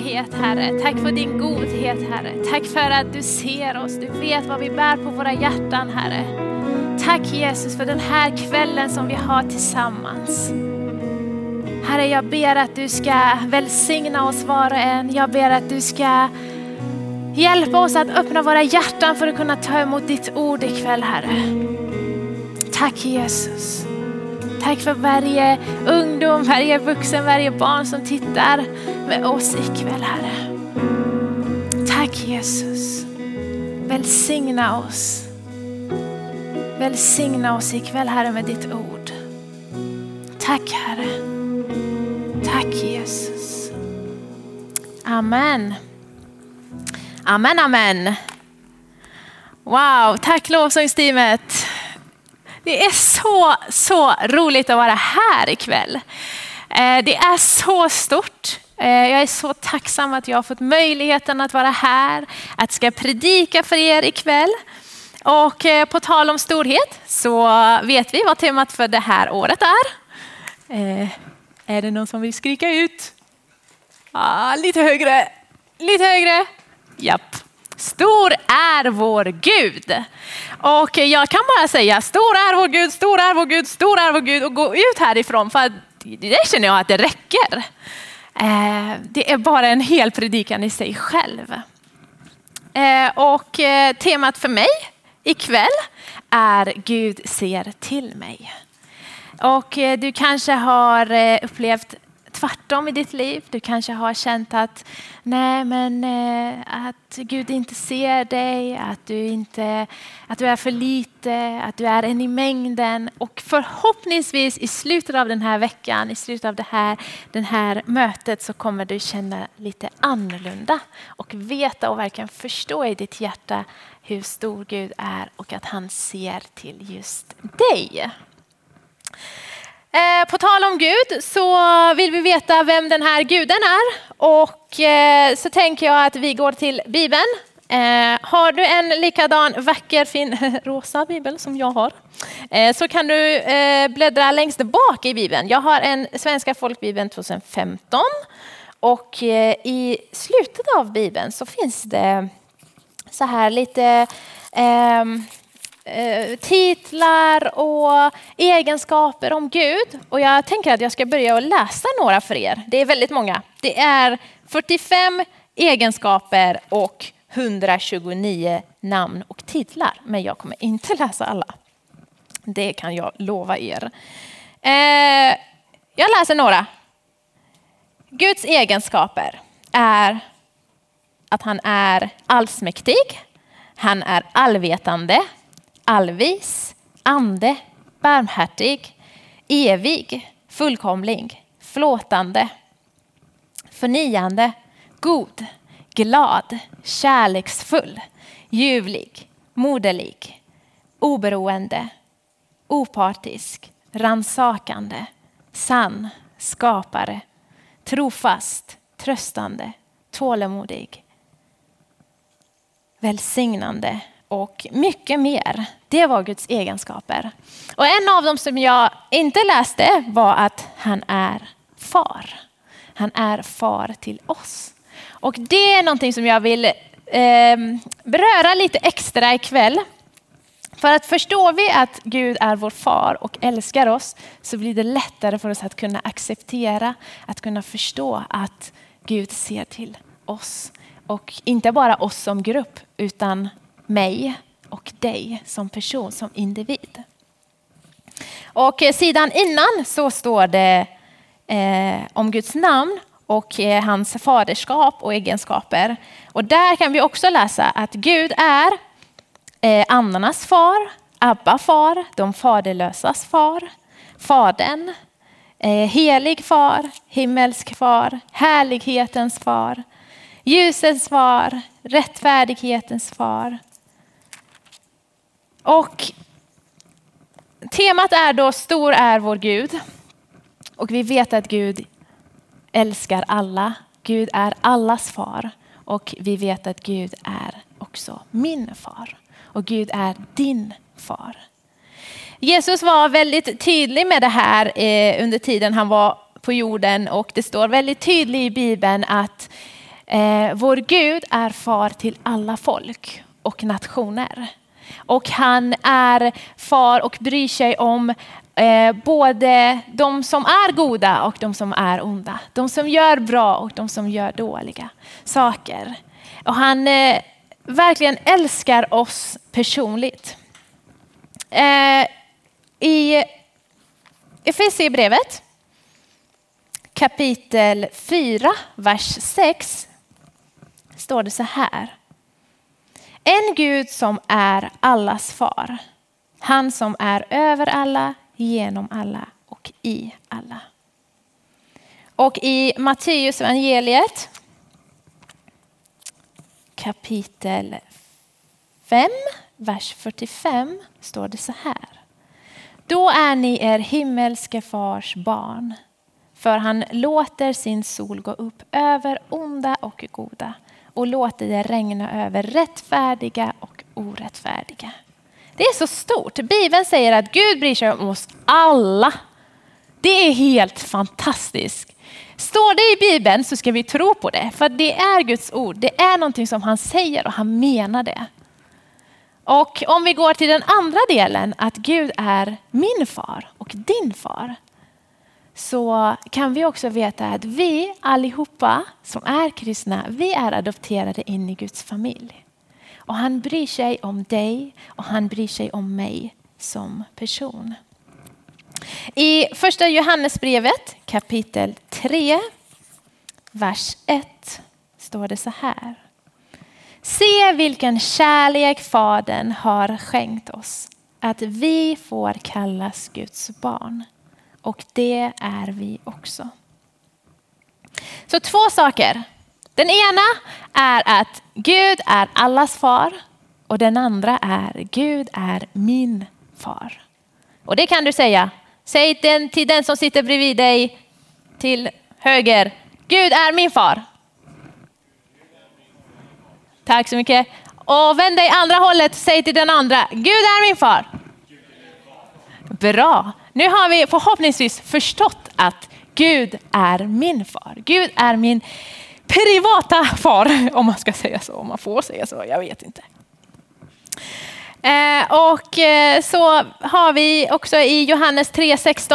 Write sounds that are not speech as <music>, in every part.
närhet Herre. Tack för din godhet Herre. Tack för att du ser oss. Du vet vad vi bär på våra hjärtan Herre. Tack Jesus för den här kvällen som vi har tillsammans. Herre, jag ber att du ska välsigna oss var och en. Jag ber att du ska hjälpa oss att öppna våra hjärtan för att kunna ta emot ditt ord ikväll Herre. Tack Jesus. Tack för varje ungdom, varje vuxen, varje barn som tittar med oss ikväll Herre. Tack Jesus. Välsigna oss. Välsigna oss ikväll Herre med ditt ord. Tack Herre. Tack Jesus. Amen. Amen, amen. Wow, tack lovsångsteamet. Det är så, så roligt att vara här ikväll. Eh, det är så stort. Eh, jag är så tacksam att jag har fått möjligheten att vara här, att ska predika för er ikväll. Och eh, på tal om storhet så vet vi vad temat för det här året är. Är det någon som vill skrika ut? Ah, lite högre, lite högre. Japp. Stor är vår Gud. Och jag kan bara säga stor är vår Gud, stor är vår Gud, stor är vår Gud och gå ut härifrån för det känner jag att det räcker. Eh, det är bara en hel predikan i sig själv. Eh, och eh, temat för mig ikväll är Gud ser till mig. Och du kanske har upplevt tvärtom i ditt liv. Du kanske har känt att, nej, men, eh, att Gud inte ser dig, att du, inte, att du är för lite, att du är en i mängden. Och förhoppningsvis i slutet av den här veckan, i slutet av det här, det här mötet så kommer du känna lite annorlunda och veta och verkligen förstå i ditt hjärta hur stor Gud är och att han ser till just dig. Eh, på tal om Gud så vill vi veta vem den här guden är och eh, så tänker jag att vi går till Bibeln. Eh, har du en likadan vacker fin <laughs> rosa bibel som jag har eh, så kan du eh, bläddra längst bak i Bibeln. Jag har en Svenska folkbibeln 2015 och eh, i slutet av Bibeln så finns det så här lite ehm, Eh, titlar och egenskaper om Gud. Och jag tänker att jag ska börja och läsa några för er. Det är väldigt många. Det är 45 egenskaper och 129 namn och titlar. Men jag kommer inte läsa alla. Det kan jag lova er. Eh, jag läser några. Guds egenskaper är att han är allsmäktig, han är allvetande, allvis, ande, barmhärtig, evig, fullkomlig, förlåtande, förnyande, god, glad, kärleksfull, ljuvlig, moderlig, oberoende, opartisk, ransakande, sann, skapare, trofast, tröstande, tålamodig, välsignande, och mycket mer. Det var Guds egenskaper. Och en av dem som jag inte läste var att han är far. Han är far till oss. Och det är någonting som jag vill eh, beröra lite extra ikväll. För att förstår vi att Gud är vår far och älskar oss så blir det lättare för oss att kunna acceptera, att kunna förstå att Gud ser till oss. Och inte bara oss som grupp utan mig och dig som person, som individ. Och eh, sidan innan så står det eh, om Guds namn och eh, hans faderskap och egenskaper. Och där kan vi också läsa att Gud är eh, andarnas far, Abba far, de faderlösas far, Fadern, eh, helig far, himmelsk far, härlighetens far, ljusets far, rättfärdighetens far, och temat är då Stor är vår Gud. Och vi vet att Gud älskar alla. Gud är allas far. Och vi vet att Gud är också min far. Och Gud är din far. Jesus var väldigt tydlig med det här eh, under tiden han var på jorden och det står väldigt tydligt i Bibeln att eh, vår Gud är far till alla folk och nationer. Och han är far och bryr sig om eh, både de som är goda och de som är onda. De som gör bra och de som gör dåliga saker. Och han eh, verkligen älskar oss personligt. Eh, I Efesierbrevet kapitel 4, vers 6 står det så här. En Gud som är allas far. Han som är över alla, genom alla och i alla. Och i Matteus evangeliet kapitel 5, vers 45 står det så här. Då är ni er himmelske fars barn. För han låter sin sol gå upp över onda och goda och låter det regna över rättfärdiga och orättfärdiga. Det är så stort. Bibeln säger att Gud bryr sig om oss alla. Det är helt fantastiskt. Står det i Bibeln så ska vi tro på det, för det är Guds ord. Det är någonting som han säger och han menar det. Och om vi går till den andra delen, att Gud är min far och din far, så kan vi också veta att vi allihopa som är kristna, vi är adopterade in i Guds familj. Och han bryr sig om dig och han bryr sig om mig som person. I första Johannesbrevet kapitel 3, vers 1 står det så här. Se vilken kärlek Fadern har skänkt oss, att vi får kallas Guds barn. Och det är vi också. Så två saker. Den ena är att Gud är allas far och den andra är Gud är min far. Och det kan du säga. Säg den till den som sitter bredvid dig till höger. Gud är min far. Tack så mycket. Och vänd dig andra hållet. Säg till den andra. Gud är min far. Bra. Nu har vi förhoppningsvis förstått att Gud är min far. Gud är min privata far, <laughs> om man ska säga så, om man får säga så, jag vet inte. Eh, och eh, så har vi också i Johannes 3.16.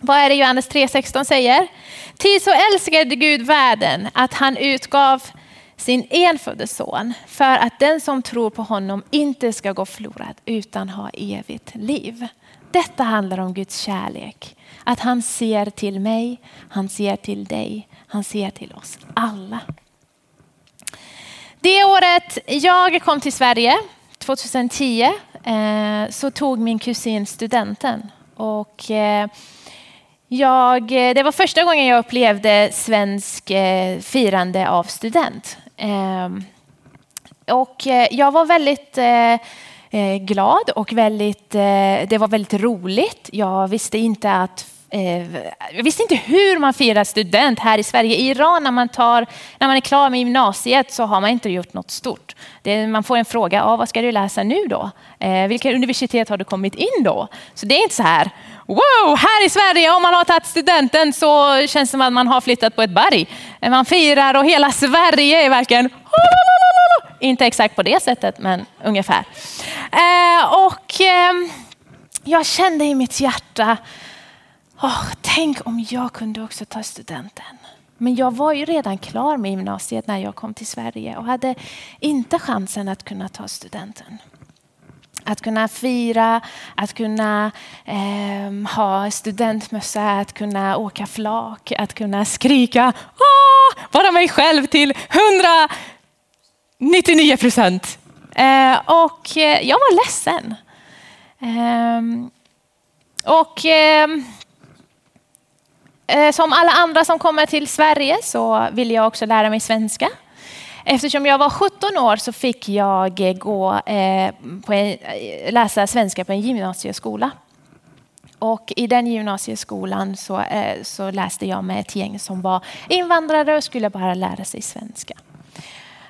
Vad är det Johannes 3.16 säger? Till så älskade Gud världen att han utgav sin enfödde son för att den som tror på honom inte ska gå förlorad utan ha evigt liv. Detta handlar om Guds kärlek. Att han ser till mig, han ser till dig, han ser till oss alla. Det året jag kom till Sverige, 2010, eh, så tog min kusin studenten. Och eh, jag, det var första gången jag upplevde svensk eh, firande av student. Ehm, och jag var väldigt Eh, glad och väldigt, eh, det var väldigt roligt. Jag visste inte att eh, jag visste inte hur man firar student här i Sverige. I Iran när man, tar, när man är klar med gymnasiet så har man inte gjort något stort. Det, man får en fråga, ah, vad ska du läsa nu då? Eh, vilka universitet har du kommit in då? Så det är inte så här, wow, här i Sverige om man har tagit studenten så känns det som att man har flyttat på ett berg. Man firar och hela Sverige är verkligen inte exakt på det sättet, men ungefär. Eh, och eh, jag kände i mitt hjärta Oh, tänk om jag kunde också ta studenten. Men jag var ju redan klar med gymnasiet när jag kom till Sverige och hade inte chansen att kunna ta studenten. Att kunna fira, att kunna eh, ha studentmössa, att kunna åka flak, att kunna skrika Åh! vara mig själv till 199 procent. Eh, och eh, jag var ledsen. Ehm, och ehm, Eh, som alla andra som kommer till Sverige så vill jag också lära mig svenska. Eftersom jag var 17 år så fick jag eh, gå eh, på en, eh, läsa svenska på en gymnasieskola. Och I den gymnasieskolan så, så läste jag med ett gäng som var invandrare och skulle bara lära sig svenska.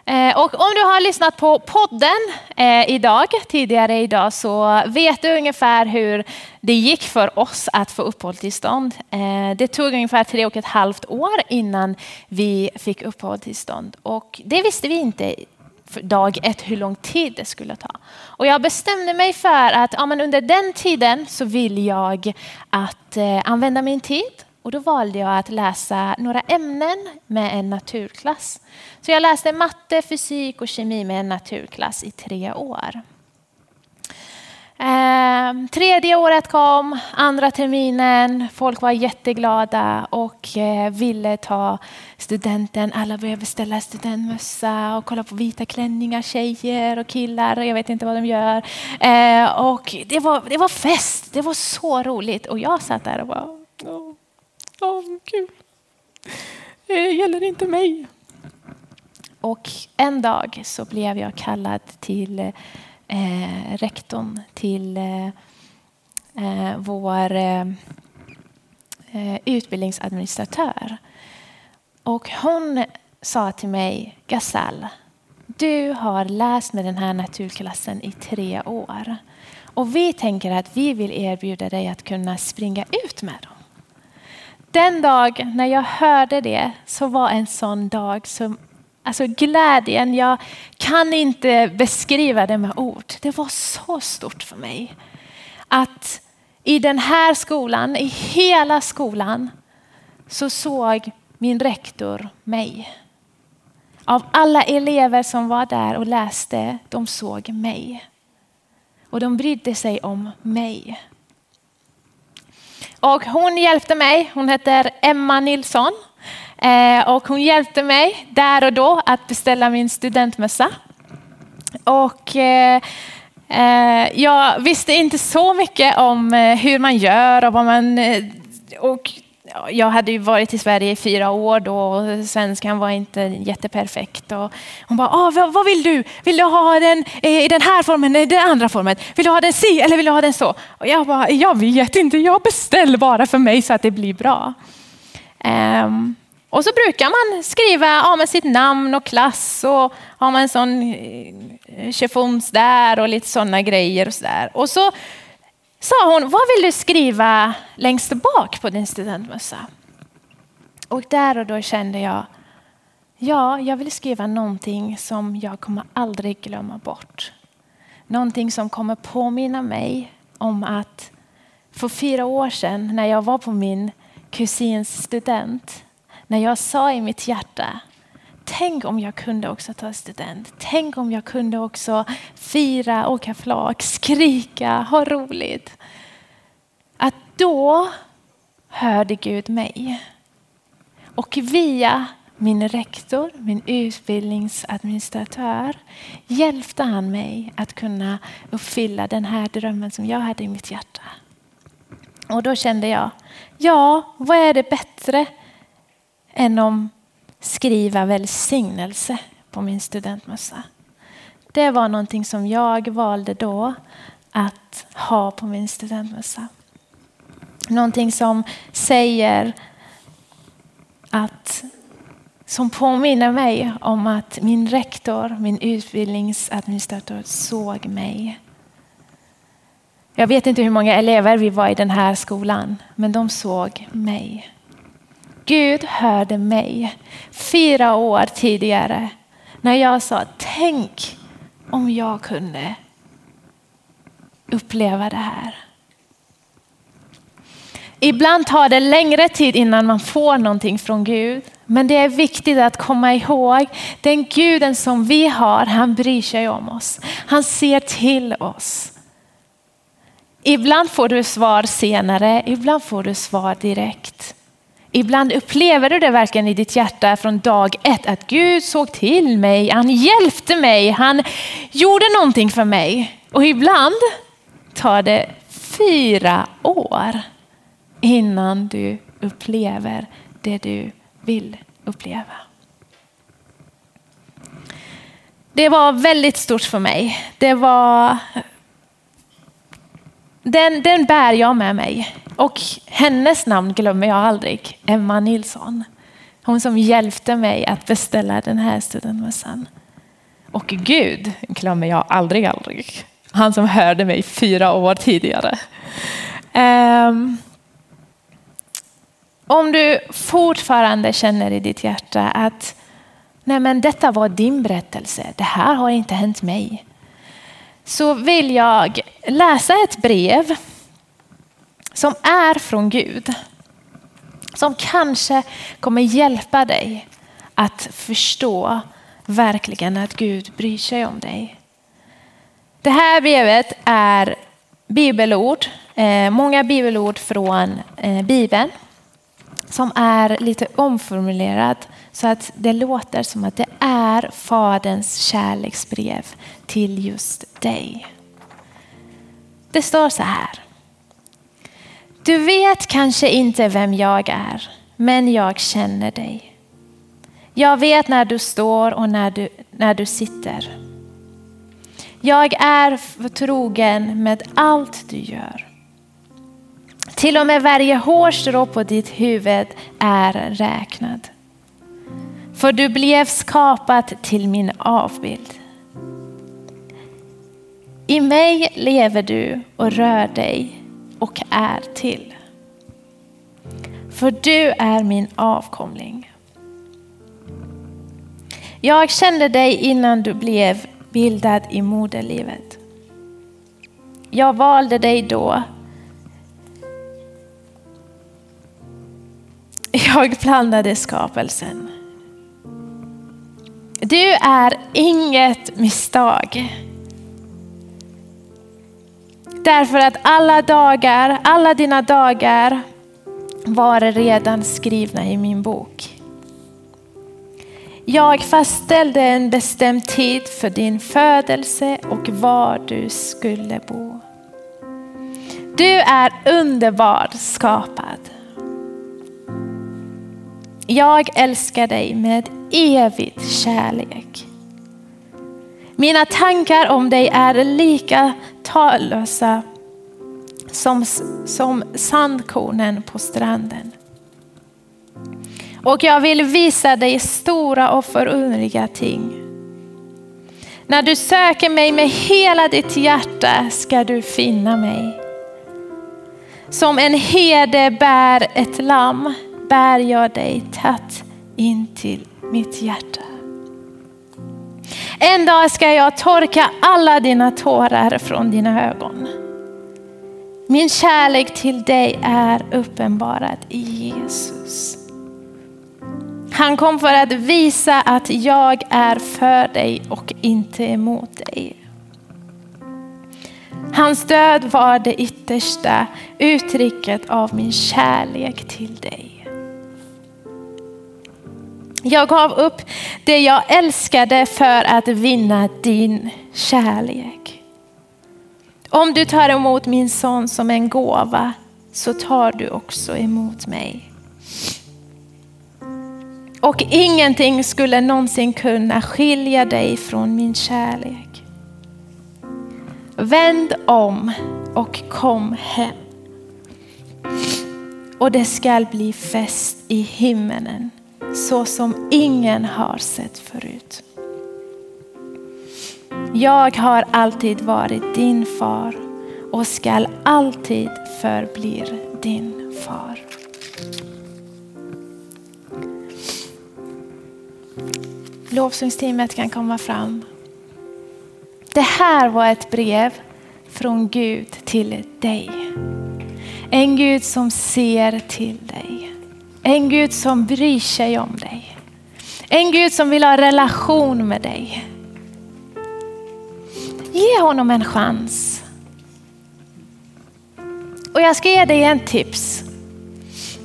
Eh, och om du har lyssnat på podden eh, idag, tidigare idag så vet du ungefär hur det gick för oss att få uppehållstillstånd. Eh, det tog ungefär tre och ett halvt år innan vi fick uppehållstillstånd och det visste vi inte dag ett hur lång tid det skulle ta. Och jag bestämde mig för att ja, men under den tiden så vill jag att använda min tid och då valde jag att läsa några ämnen med en naturklass. Så jag läste matte, fysik och kemi med en naturklass i tre år. Ehm, tredje året kom, andra terminen, folk var jätteglada och eh, ville ta studenten. Alla började beställa studentmössa och kolla på vita klänningar, tjejer och killar. Jag vet inte vad de gör. Ehm, och det var, det var fest, det var så roligt. Och jag satt där och bara, oh. Åh, kul. Eh, det gäller inte mig. Och en dag så blev jag kallad till eh, rektorn, till eh, eh vår eh, eh, utbildningsadministratör. Och hon sa till mig, Gasall, du har läst med den här naturklassen i tre år. Och vi tänker att vi vill erbjuda dig att kunna springa ut med dem. Den dag när jag hörde det så var en sån dag som Alltså glädjen, jag kan inte beskriva det med ord. Det var så stort för mig. Att i den här skolan, i hela skolan, så såg min rektor mig. Av alla elever som var där och läste, de såg mig. Och de brydde sig om mig. Och hon hjälpte mig. Hon heter Emma Nilsson. Eh, och hon hjälpte mig där och då att beställa min studentmössa. Och eh, eh, jag visste inte så mycket om hur man gör och vad man... Och jag hade ju varit i Sverige i fyra år då och svenskan var inte jätteperfekt. Och hon bara, ah, vad, vad vill du? Vill du ha den eh, i den här formen eller den andra formen? Vill du ha den si eller vill du ha den så? Och jag bara, jag vet inte, jag beställer bara för mig så att det blir bra. Um, och så brukar man skriva ja, med sitt namn och klass och har man en sån eh, eh, chiffons där och lite sådana grejer och så där. Och så sa hon, vad vill du skriva längst bak på din studentmössa? Och där och då kände jag, ja, jag vill skriva någonting som jag kommer aldrig glömma bort. Någonting som kommer påminna mig om att för fyra år sedan när jag var på min kusins student, när jag sa i mitt hjärta, tänk om jag kunde också ta student. Tänk om jag kunde också fira, åka flak, skrika, ha roligt. Att då hörde Gud mig. Och via min rektor, min utbildningsadministratör, hjälpte han mig att kunna uppfylla den här drömmen som jag hade i mitt hjärta. Och då kände jag, ja, vad är det bättre än om skriva välsignelse på min studentmössa. Det var någonting som jag valde då att ha på min studentmössa. Någonting som säger att som påminner mig om att min rektor, min utbildningsadministratör såg mig. Jag vet inte hur många elever vi var i den här skolan, men de såg mig. Gud hörde mig fyra år tidigare när jag sa tänk om jag kunde uppleva det här. Ibland tar det längre tid innan man får någonting från Gud. Men det är viktigt att komma ihåg, den guden som vi har, han bryr sig om oss. Han ser till oss. Ibland får du svar senare, ibland får du svar direkt. Ibland upplever du det verkligen i ditt hjärta från dag ett att Gud såg till mig, han hjälpte mig, han gjorde någonting för mig. Och ibland tar det fyra år innan du upplever det du vill uppleva. Det var väldigt stort för mig. Det var den, den bär jag med mig. Och hennes namn glömmer jag aldrig. Emma Nilsson. Hon som hjälpte mig att beställa den här studentmössan. Och Gud glömmer jag aldrig, aldrig. Han som hörde mig fyra år tidigare. Um, om du fortfarande känner i ditt hjärta att nej men detta var din berättelse, det här har inte hänt mig. Så vill jag läsa ett brev som är från Gud. Som kanske kommer hjälpa dig att förstå verkligen att Gud bryr sig om dig. Det här brevet är bibelord, eh, många bibelord från eh, Bibeln som är lite omformulerad så att det låter som att det är Faderns kärleksbrev till just dig. Det står så här. Du vet kanske inte vem jag är, men jag känner dig. Jag vet när du står och när du, när du sitter. Jag är förtrogen med allt du gör. Till och med varje hårstrå på ditt huvud är räknad. För du blev skapad till min avbild. I mig lever du och rör dig och är till. För du är min avkomling. Jag kände dig innan du blev bildad i moderlivet. Jag valde dig då. Jag blandade skapelsen. Du är inget misstag. Därför att alla dagar, alla dina dagar var redan skrivna i min bok. Jag fastställde en bestämd tid för din födelse och var du skulle bo. Du är underbart skapad. Jag älskar dig med evig kärlek. Mina tankar om dig är lika tallösa som, som sandkornen på stranden. Och jag vill visa dig stora och förunderliga ting. När du söker mig med hela ditt hjärta ska du finna mig. Som en herde bär ett lamm bär jag dig tätt in till mitt hjärta. En dag ska jag torka alla dina tårar från dina ögon. Min kärlek till dig är uppenbarad i Jesus. Han kom för att visa att jag är för dig och inte emot dig. Hans död var det yttersta uttrycket av min kärlek till dig. Jag gav upp det jag älskade för att vinna din kärlek. Om du tar emot min son som en gåva så tar du också emot mig. Och ingenting skulle någonsin kunna skilja dig från min kärlek. Vänd om och kom hem. Och det skall bli fest i himmelen så som ingen har sett förut. Jag har alltid varit din far och skall alltid förblir din far. Lovsångsteamet kan komma fram. Det här var ett brev från Gud till dig. En Gud som ser till dig. En Gud som bryr sig om dig. En Gud som vill ha relation med dig. Ge honom en chans. Och jag ska ge dig en tips.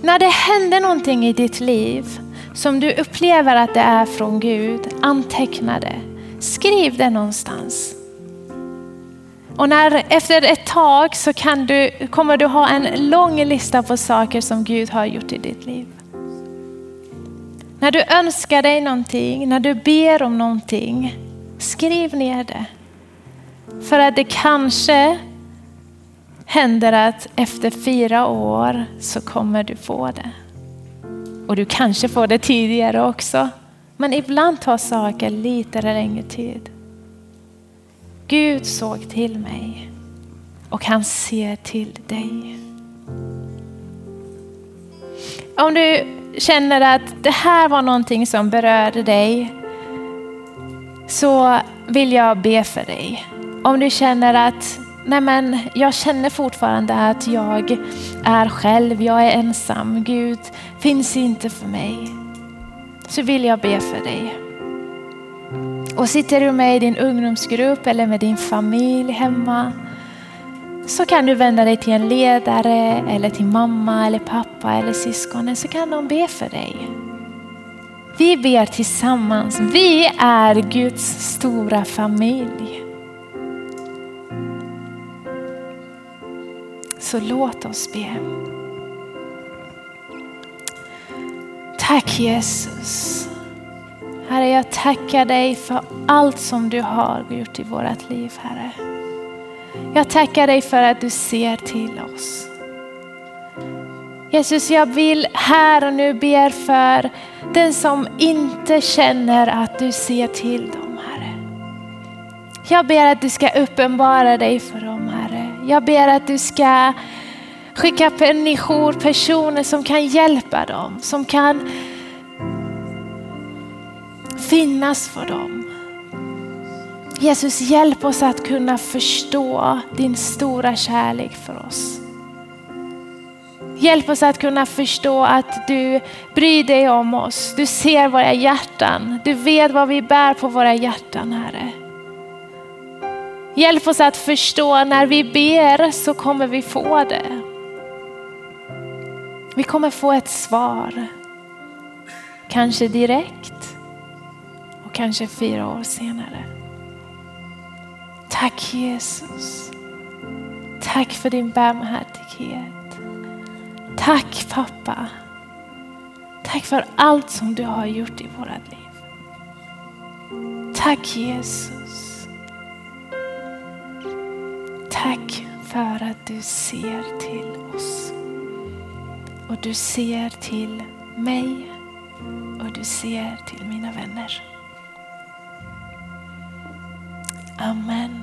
När det händer någonting i ditt liv som du upplever att det är från Gud, anteckna det. Skriv det någonstans. Och när, efter ett tag så kan du, kommer du ha en lång lista på saker som Gud har gjort i ditt liv. När du önskar dig någonting, när du ber om någonting, skriv ner det. För att det kanske händer att efter fyra år så kommer du få det. Och du kanske får det tidigare också. Men ibland tar saker lite längre tid. Gud såg till mig och han ser till dig. Om du känner att det här var någonting som berörde dig så vill jag be för dig. Om du känner att nej men, jag känner fortfarande att jag är själv, jag är ensam, Gud finns inte för mig. Så vill jag be för dig. Och sitter du med i din ungdomsgrupp eller med din familj hemma så kan du vända dig till en ledare eller till mamma eller pappa eller syskonen så kan de be för dig. Vi ber tillsammans. Vi är Guds stora familj. Så låt oss be. Tack Jesus. Herre, jag tackar dig för allt som du har gjort i vårt liv, Herre. Jag tackar dig för att du ser till oss. Jesus, jag vill här och nu be för den som inte känner att du ser till dem, Herre. Jag ber att du ska uppenbara dig för dem, Herre. Jag ber att du ska skicka människor, personer som kan hjälpa dem, som kan finnas för dem. Jesus, hjälp oss att kunna förstå din stora kärlek för oss. Hjälp oss att kunna förstå att du bryr dig om oss. Du ser våra hjärtan. Du vet vad vi bär på våra hjärtan, Herre. Hjälp oss att förstå när vi ber så kommer vi få det. Vi kommer få ett svar. Kanske direkt kanske fyra år senare. Tack Jesus. Tack för din barmhärtighet. Tack pappa. Tack för allt som du har gjort i vårat liv. Tack Jesus. Tack för att du ser till oss. Och du ser till mig och du ser till mina vänner. Amen.